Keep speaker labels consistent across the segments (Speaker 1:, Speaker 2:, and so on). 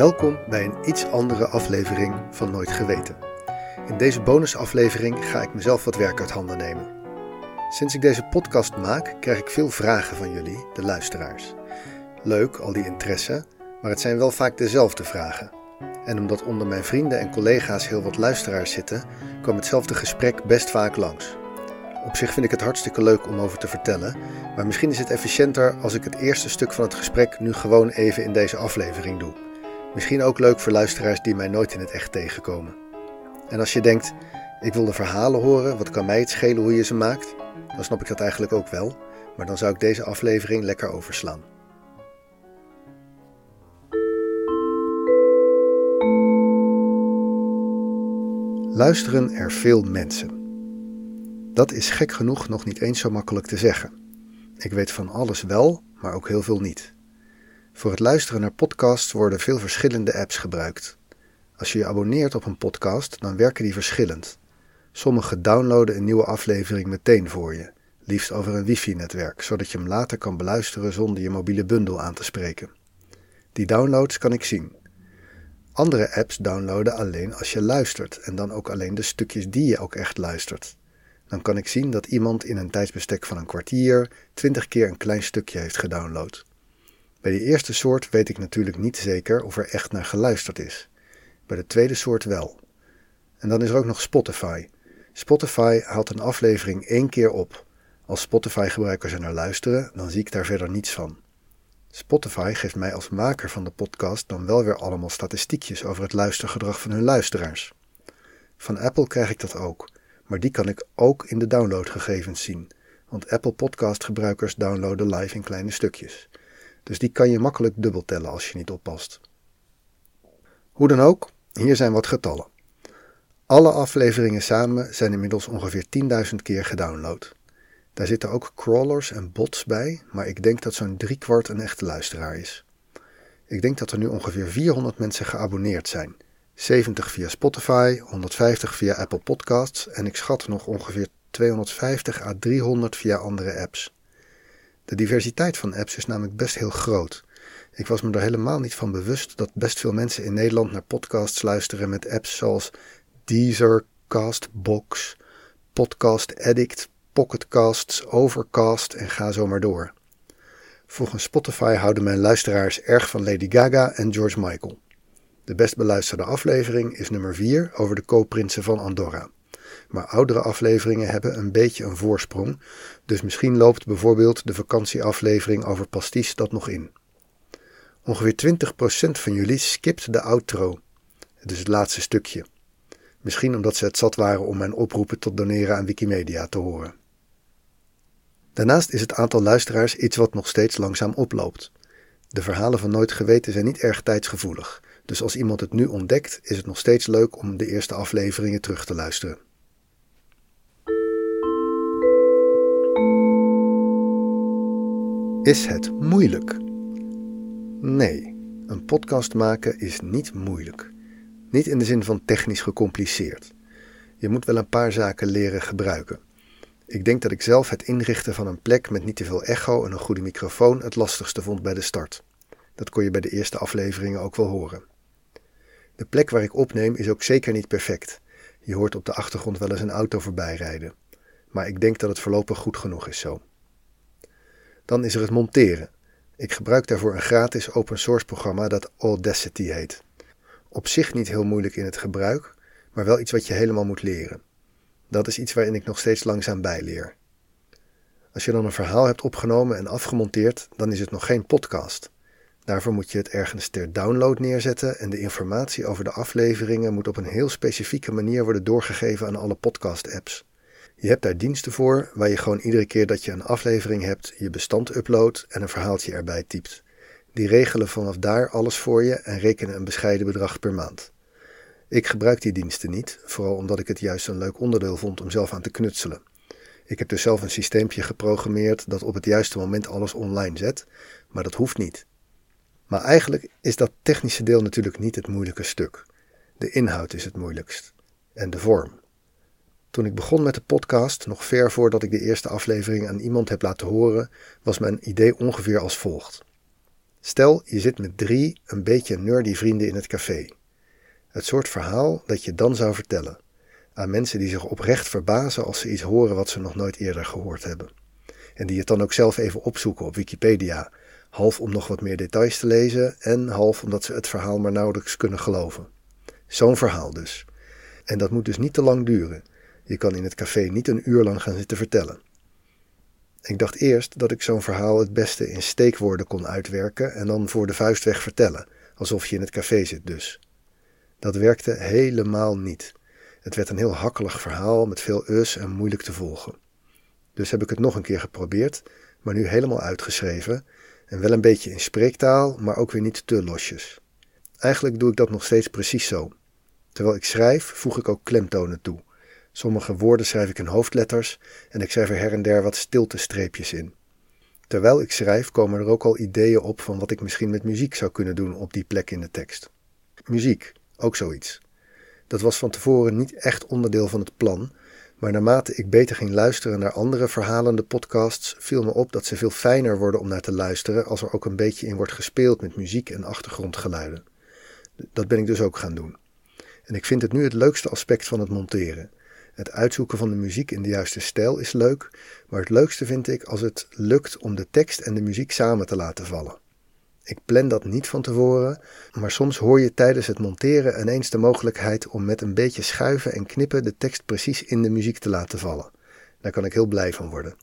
Speaker 1: Welkom bij een iets andere aflevering van Nooit Geweten. In deze bonusaflevering ga ik mezelf wat werk uit handen nemen. Sinds ik deze podcast maak, krijg ik veel vragen van jullie, de luisteraars. Leuk, al die interesse, maar het zijn wel vaak dezelfde vragen. En omdat onder mijn vrienden en collega's heel wat luisteraars zitten, kwam hetzelfde gesprek best vaak langs. Op zich vind ik het hartstikke leuk om over te vertellen, maar misschien is het efficiënter als ik het eerste stuk van het gesprek nu gewoon even in deze aflevering doe. Misschien ook leuk voor luisteraars die mij nooit in het echt tegenkomen. En als je denkt, ik wil de verhalen horen, wat kan mij het schelen hoe je ze maakt? Dan snap ik dat eigenlijk ook wel, maar dan zou ik deze aflevering lekker overslaan. Luisteren er veel mensen. Dat is gek genoeg nog niet eens zo makkelijk te zeggen. Ik weet van alles wel, maar ook heel veel niet. Voor het luisteren naar podcasts worden veel verschillende apps gebruikt. Als je je abonneert op een podcast, dan werken die verschillend. Sommige downloaden een nieuwe aflevering meteen voor je, liefst over een wifi-netwerk, zodat je hem later kan beluisteren zonder je mobiele bundel aan te spreken. Die downloads kan ik zien. Andere apps downloaden alleen als je luistert en dan ook alleen de stukjes die je ook echt luistert. Dan kan ik zien dat iemand in een tijdsbestek van een kwartier twintig keer een klein stukje heeft gedownload. Bij de eerste soort weet ik natuurlijk niet zeker of er echt naar geluisterd is. Bij de tweede soort wel. En dan is er ook nog Spotify. Spotify haalt een aflevering één keer op. Als Spotify-gebruikers er naar luisteren, dan zie ik daar verder niets van. Spotify geeft mij als maker van de podcast dan wel weer allemaal statistiekjes over het luistergedrag van hun luisteraars. Van Apple krijg ik dat ook, maar die kan ik ook in de downloadgegevens zien, want Apple Podcast gebruikers downloaden live in kleine stukjes. Dus die kan je makkelijk dubbeltellen als je niet oppast. Hoe dan ook, hier zijn wat getallen. Alle afleveringen samen zijn inmiddels ongeveer 10.000 keer gedownload. Daar zitten ook crawlers en bots bij, maar ik denk dat zo'n driekwart een echte luisteraar is. Ik denk dat er nu ongeveer 400 mensen geabonneerd zijn. 70 via Spotify, 150 via Apple Podcasts en ik schat nog ongeveer 250 à 300 via andere apps. De diversiteit van apps is namelijk best heel groot. Ik was me er helemaal niet van bewust dat best veel mensen in Nederland naar podcasts luisteren met apps zoals Deezer, Castbox, Podcast Addict, Pocketcasts, Overcast en ga zo maar door. Volgens Spotify houden mijn luisteraars erg van Lady Gaga en George Michael. De best beluisterde aflevering is nummer 4 over de kooprinsen van Andorra maar oudere afleveringen hebben een beetje een voorsprong, dus misschien loopt bijvoorbeeld de vakantieaflevering over pasties dat nog in. Ongeveer 20% van jullie skipt de outro, dus het laatste stukje. Misschien omdat ze het zat waren om mijn oproepen tot doneren aan Wikimedia te horen. Daarnaast is het aantal luisteraars iets wat nog steeds langzaam oploopt. De verhalen van Nooit Geweten zijn niet erg tijdsgevoelig, dus als iemand het nu ontdekt, is het nog steeds leuk om de eerste afleveringen terug te luisteren. Is het moeilijk? Nee, een podcast maken is niet moeilijk. Niet in de zin van technisch gecompliceerd. Je moet wel een paar zaken leren gebruiken. Ik denk dat ik zelf het inrichten van een plek met niet te veel echo en een goede microfoon het lastigste vond bij de start. Dat kon je bij de eerste afleveringen ook wel horen. De plek waar ik opneem is ook zeker niet perfect. Je hoort op de achtergrond wel eens een auto voorbij rijden. Maar ik denk dat het voorlopig goed genoeg is zo. Dan is er het monteren. Ik gebruik daarvoor een gratis open source programma dat Audacity heet. Op zich niet heel moeilijk in het gebruik, maar wel iets wat je helemaal moet leren. Dat is iets waarin ik nog steeds langzaam bijleer. Als je dan een verhaal hebt opgenomen en afgemonteerd, dan is het nog geen podcast. Daarvoor moet je het ergens ter download neerzetten en de informatie over de afleveringen moet op een heel specifieke manier worden doorgegeven aan alle podcast-apps. Je hebt daar diensten voor waar je gewoon iedere keer dat je een aflevering hebt, je bestand uploadt en een verhaaltje erbij typt. Die regelen vanaf daar alles voor je en rekenen een bescheiden bedrag per maand. Ik gebruik die diensten niet, vooral omdat ik het juist een leuk onderdeel vond om zelf aan te knutselen. Ik heb dus zelf een systeempje geprogrammeerd dat op het juiste moment alles online zet, maar dat hoeft niet. Maar eigenlijk is dat technische deel natuurlijk niet het moeilijke stuk. De inhoud is het moeilijkst. En de vorm. Toen ik begon met de podcast, nog ver voordat ik de eerste aflevering aan iemand heb laten horen, was mijn idee ongeveer als volgt. Stel, je zit met drie een beetje nerdy vrienden in het café. Het soort verhaal dat je dan zou vertellen. Aan mensen die zich oprecht verbazen als ze iets horen wat ze nog nooit eerder gehoord hebben. En die het dan ook zelf even opzoeken op Wikipedia. Half om nog wat meer details te lezen en half omdat ze het verhaal maar nauwelijks kunnen geloven. Zo'n verhaal dus. En dat moet dus niet te lang duren. Je kan in het café niet een uur lang gaan zitten vertellen. Ik dacht eerst dat ik zo'n verhaal het beste in steekwoorden kon uitwerken en dan voor de vuist weg vertellen, alsof je in het café zit dus. Dat werkte helemaal niet. Het werd een heel hakkelig verhaal met veel us en moeilijk te volgen. Dus heb ik het nog een keer geprobeerd, maar nu helemaal uitgeschreven en wel een beetje in spreektaal, maar ook weer niet te losjes. Eigenlijk doe ik dat nog steeds precies zo. Terwijl ik schrijf, voeg ik ook klemtonen toe. Sommige woorden schrijf ik in hoofdletters en ik schrijf er her en der wat stiltestreepjes in. Terwijl ik schrijf komen er ook al ideeën op van wat ik misschien met muziek zou kunnen doen op die plek in de tekst. Muziek, ook zoiets. Dat was van tevoren niet echt onderdeel van het plan, maar naarmate ik beter ging luisteren naar andere verhalende podcasts, viel me op dat ze veel fijner worden om naar te luisteren als er ook een beetje in wordt gespeeld met muziek en achtergrondgeluiden. Dat ben ik dus ook gaan doen. En ik vind het nu het leukste aspect van het monteren. Het uitzoeken van de muziek in de juiste stijl is leuk, maar het leukste vind ik als het lukt om de tekst en de muziek samen te laten vallen. Ik plan dat niet van tevoren, maar soms hoor je tijdens het monteren ineens de mogelijkheid om met een beetje schuiven en knippen de tekst precies in de muziek te laten vallen. Daar kan ik heel blij van worden.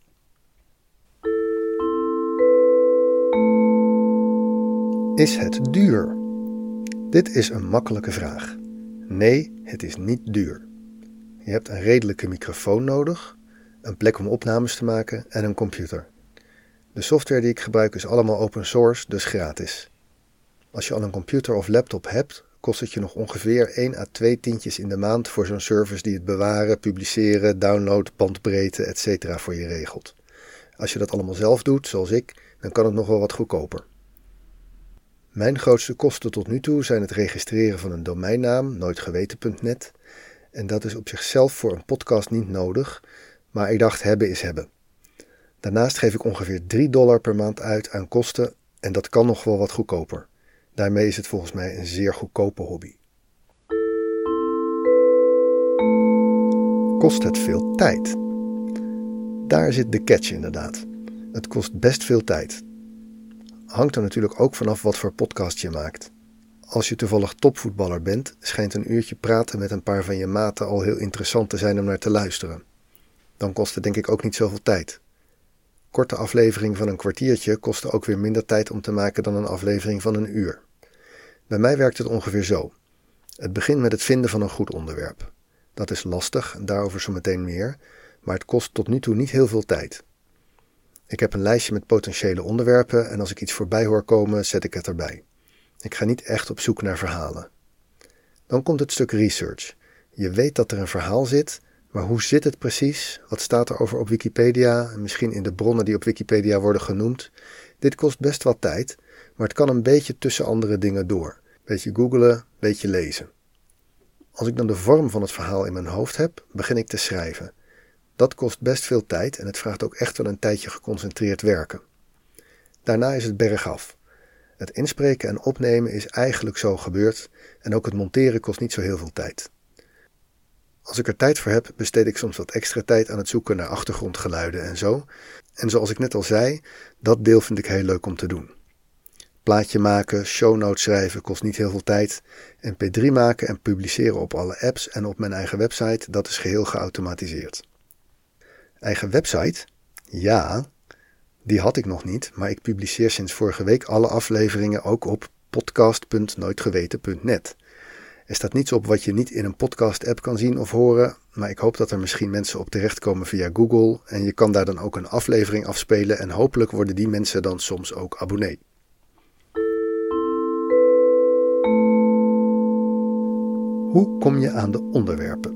Speaker 1: Is het duur? Dit is een makkelijke vraag. Nee, het is niet duur. Je hebt een redelijke microfoon nodig, een plek om opnames te maken en een computer. De software die ik gebruik is allemaal open source, dus gratis. Als je al een computer of laptop hebt, kost het je nog ongeveer 1 à 2 tientjes in de maand voor zo'n service die het bewaren, publiceren, download, bandbreedte, etc. voor je regelt. Als je dat allemaal zelf doet, zoals ik, dan kan het nog wel wat goedkoper. Mijn grootste kosten tot nu toe zijn het registreren van een domeinnaam, nooitgeweten.net. En dat is op zichzelf voor een podcast niet nodig, maar ik dacht hebben is hebben. Daarnaast geef ik ongeveer 3 dollar per maand uit aan kosten en dat kan nog wel wat goedkoper. Daarmee is het volgens mij een zeer goedkope hobby. Kost het veel tijd? Daar zit de catch inderdaad. Het kost best veel tijd. Hangt er natuurlijk ook vanaf wat voor podcast je maakt. Als je toevallig topvoetballer bent, schijnt een uurtje praten met een paar van je maten al heel interessant te zijn om naar te luisteren. Dan kost het denk ik ook niet zoveel tijd. Korte aflevering van een kwartiertje kostte ook weer minder tijd om te maken dan een aflevering van een uur. Bij mij werkt het ongeveer zo. Het begint met het vinden van een goed onderwerp. Dat is lastig daarover zo meteen meer, maar het kost tot nu toe niet heel veel tijd. Ik heb een lijstje met potentiële onderwerpen en als ik iets voorbij hoor komen, zet ik het erbij. Ik ga niet echt op zoek naar verhalen. Dan komt het stuk research. Je weet dat er een verhaal zit, maar hoe zit het precies? Wat staat er over op Wikipedia? Misschien in de bronnen die op Wikipedia worden genoemd. Dit kost best wat tijd, maar het kan een beetje tussen andere dingen door. Beetje googelen, beetje lezen. Als ik dan de vorm van het verhaal in mijn hoofd heb, begin ik te schrijven. Dat kost best veel tijd en het vraagt ook echt wel een tijdje geconcentreerd werken. Daarna is het bergaf. Het inspreken en opnemen is eigenlijk zo gebeurd en ook het monteren kost niet zo heel veel tijd. Als ik er tijd voor heb, besteed ik soms wat extra tijd aan het zoeken naar achtergrondgeluiden en zo. En zoals ik net al zei, dat deel vind ik heel leuk om te doen. Plaatje maken, shownotes schrijven kost niet heel veel tijd. MP3 maken en publiceren op alle apps en op mijn eigen website, dat is geheel geautomatiseerd. Eigen website? Ja, die had ik nog niet, maar ik publiceer sinds vorige week alle afleveringen ook op podcast.nooitgeweten.net. Er staat niets op wat je niet in een podcast-app kan zien of horen, maar ik hoop dat er misschien mensen op terechtkomen via Google en je kan daar dan ook een aflevering afspelen en hopelijk worden die mensen dan soms ook abonnee. Hoe kom je aan de onderwerpen?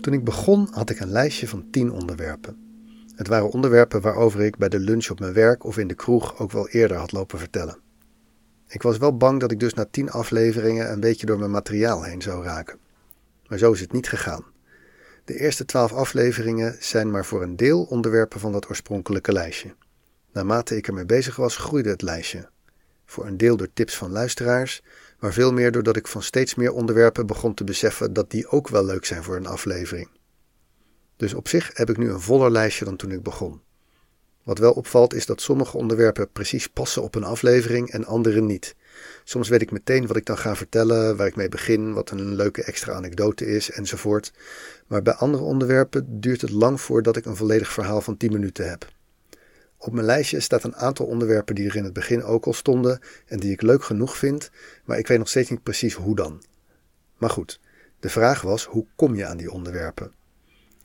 Speaker 1: Toen ik begon had ik een lijstje van 10 onderwerpen. Het waren onderwerpen waarover ik bij de lunch op mijn werk of in de kroeg ook wel eerder had lopen vertellen. Ik was wel bang dat ik dus na tien afleveringen een beetje door mijn materiaal heen zou raken. Maar zo is het niet gegaan. De eerste twaalf afleveringen zijn maar voor een deel onderwerpen van dat oorspronkelijke lijstje. Naarmate ik ermee bezig was, groeide het lijstje. Voor een deel door tips van luisteraars, maar veel meer doordat ik van steeds meer onderwerpen begon te beseffen dat die ook wel leuk zijn voor een aflevering. Dus op zich heb ik nu een voller lijstje dan toen ik begon. Wat wel opvalt is dat sommige onderwerpen precies passen op een aflevering en andere niet. Soms weet ik meteen wat ik dan ga vertellen, waar ik mee begin, wat een leuke extra anekdote is enzovoort. Maar bij andere onderwerpen duurt het lang voordat ik een volledig verhaal van 10 minuten heb. Op mijn lijstje staat een aantal onderwerpen die er in het begin ook al stonden en die ik leuk genoeg vind, maar ik weet nog steeds niet precies hoe dan. Maar goed, de vraag was: hoe kom je aan die onderwerpen?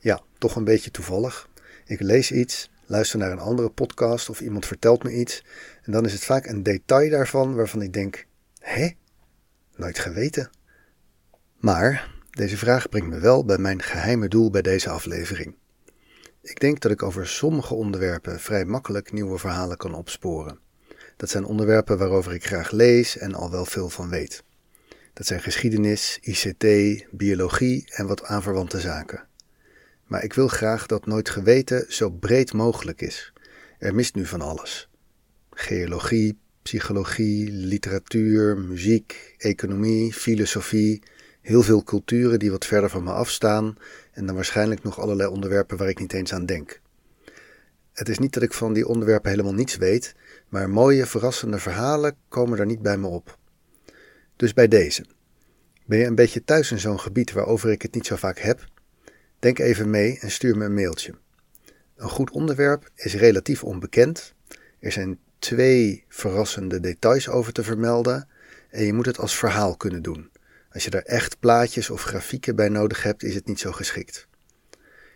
Speaker 1: Ja, toch een beetje toevallig. Ik lees iets, luister naar een andere podcast of iemand vertelt me iets en dan is het vaak een detail daarvan waarvan ik denk: hè? Nooit geweten. Maar deze vraag brengt me wel bij mijn geheime doel bij deze aflevering. Ik denk dat ik over sommige onderwerpen vrij makkelijk nieuwe verhalen kan opsporen. Dat zijn onderwerpen waarover ik graag lees en al wel veel van weet. Dat zijn geschiedenis, ICT, biologie en wat aanverwante zaken. Maar ik wil graag dat nooit geweten zo breed mogelijk is. Er mist nu van alles: geologie, psychologie, literatuur, muziek, economie, filosofie, heel veel culturen die wat verder van me afstaan en dan waarschijnlijk nog allerlei onderwerpen waar ik niet eens aan denk. Het is niet dat ik van die onderwerpen helemaal niets weet, maar mooie, verrassende verhalen komen er niet bij me op. Dus bij deze. Ben je een beetje thuis in zo'n gebied waarover ik het niet zo vaak heb? Denk even mee en stuur me een mailtje. Een goed onderwerp is relatief onbekend. Er zijn twee verrassende details over te vermelden en je moet het als verhaal kunnen doen. Als je daar echt plaatjes of grafieken bij nodig hebt, is het niet zo geschikt.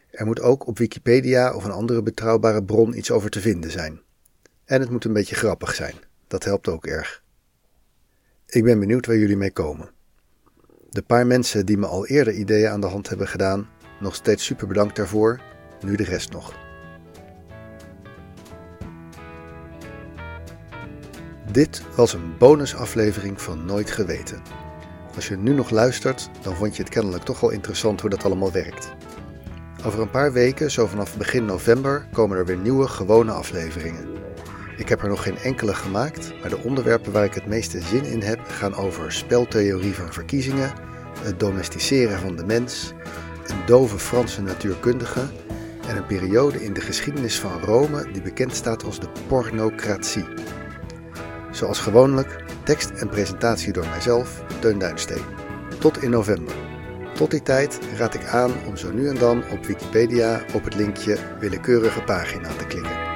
Speaker 1: Er moet ook op Wikipedia of een andere betrouwbare bron iets over te vinden zijn. En het moet een beetje grappig zijn. Dat helpt ook erg. Ik ben benieuwd waar jullie mee komen. De paar mensen die me al eerder ideeën aan de hand hebben gedaan, nog steeds super bedankt daarvoor. Nu de rest nog. Dit was een bonusaflevering van Nooit Geweten. Als je nu nog luistert, dan vond je het kennelijk toch wel interessant hoe dat allemaal werkt. Over een paar weken, zo vanaf begin november, komen er weer nieuwe gewone afleveringen. Ik heb er nog geen enkele gemaakt, maar de onderwerpen waar ik het meeste zin in heb gaan over speltheorie van verkiezingen, het domesticeren van de mens, een dove Franse natuurkundige en een periode in de geschiedenis van Rome die bekend staat als de pornocratie. Zoals gewoonlijk, tekst en presentatie door mijzelf, Teun Duinsteen. Tot in november. Tot die tijd raad ik aan om zo nu en dan op Wikipedia op het linkje willekeurige pagina te klikken.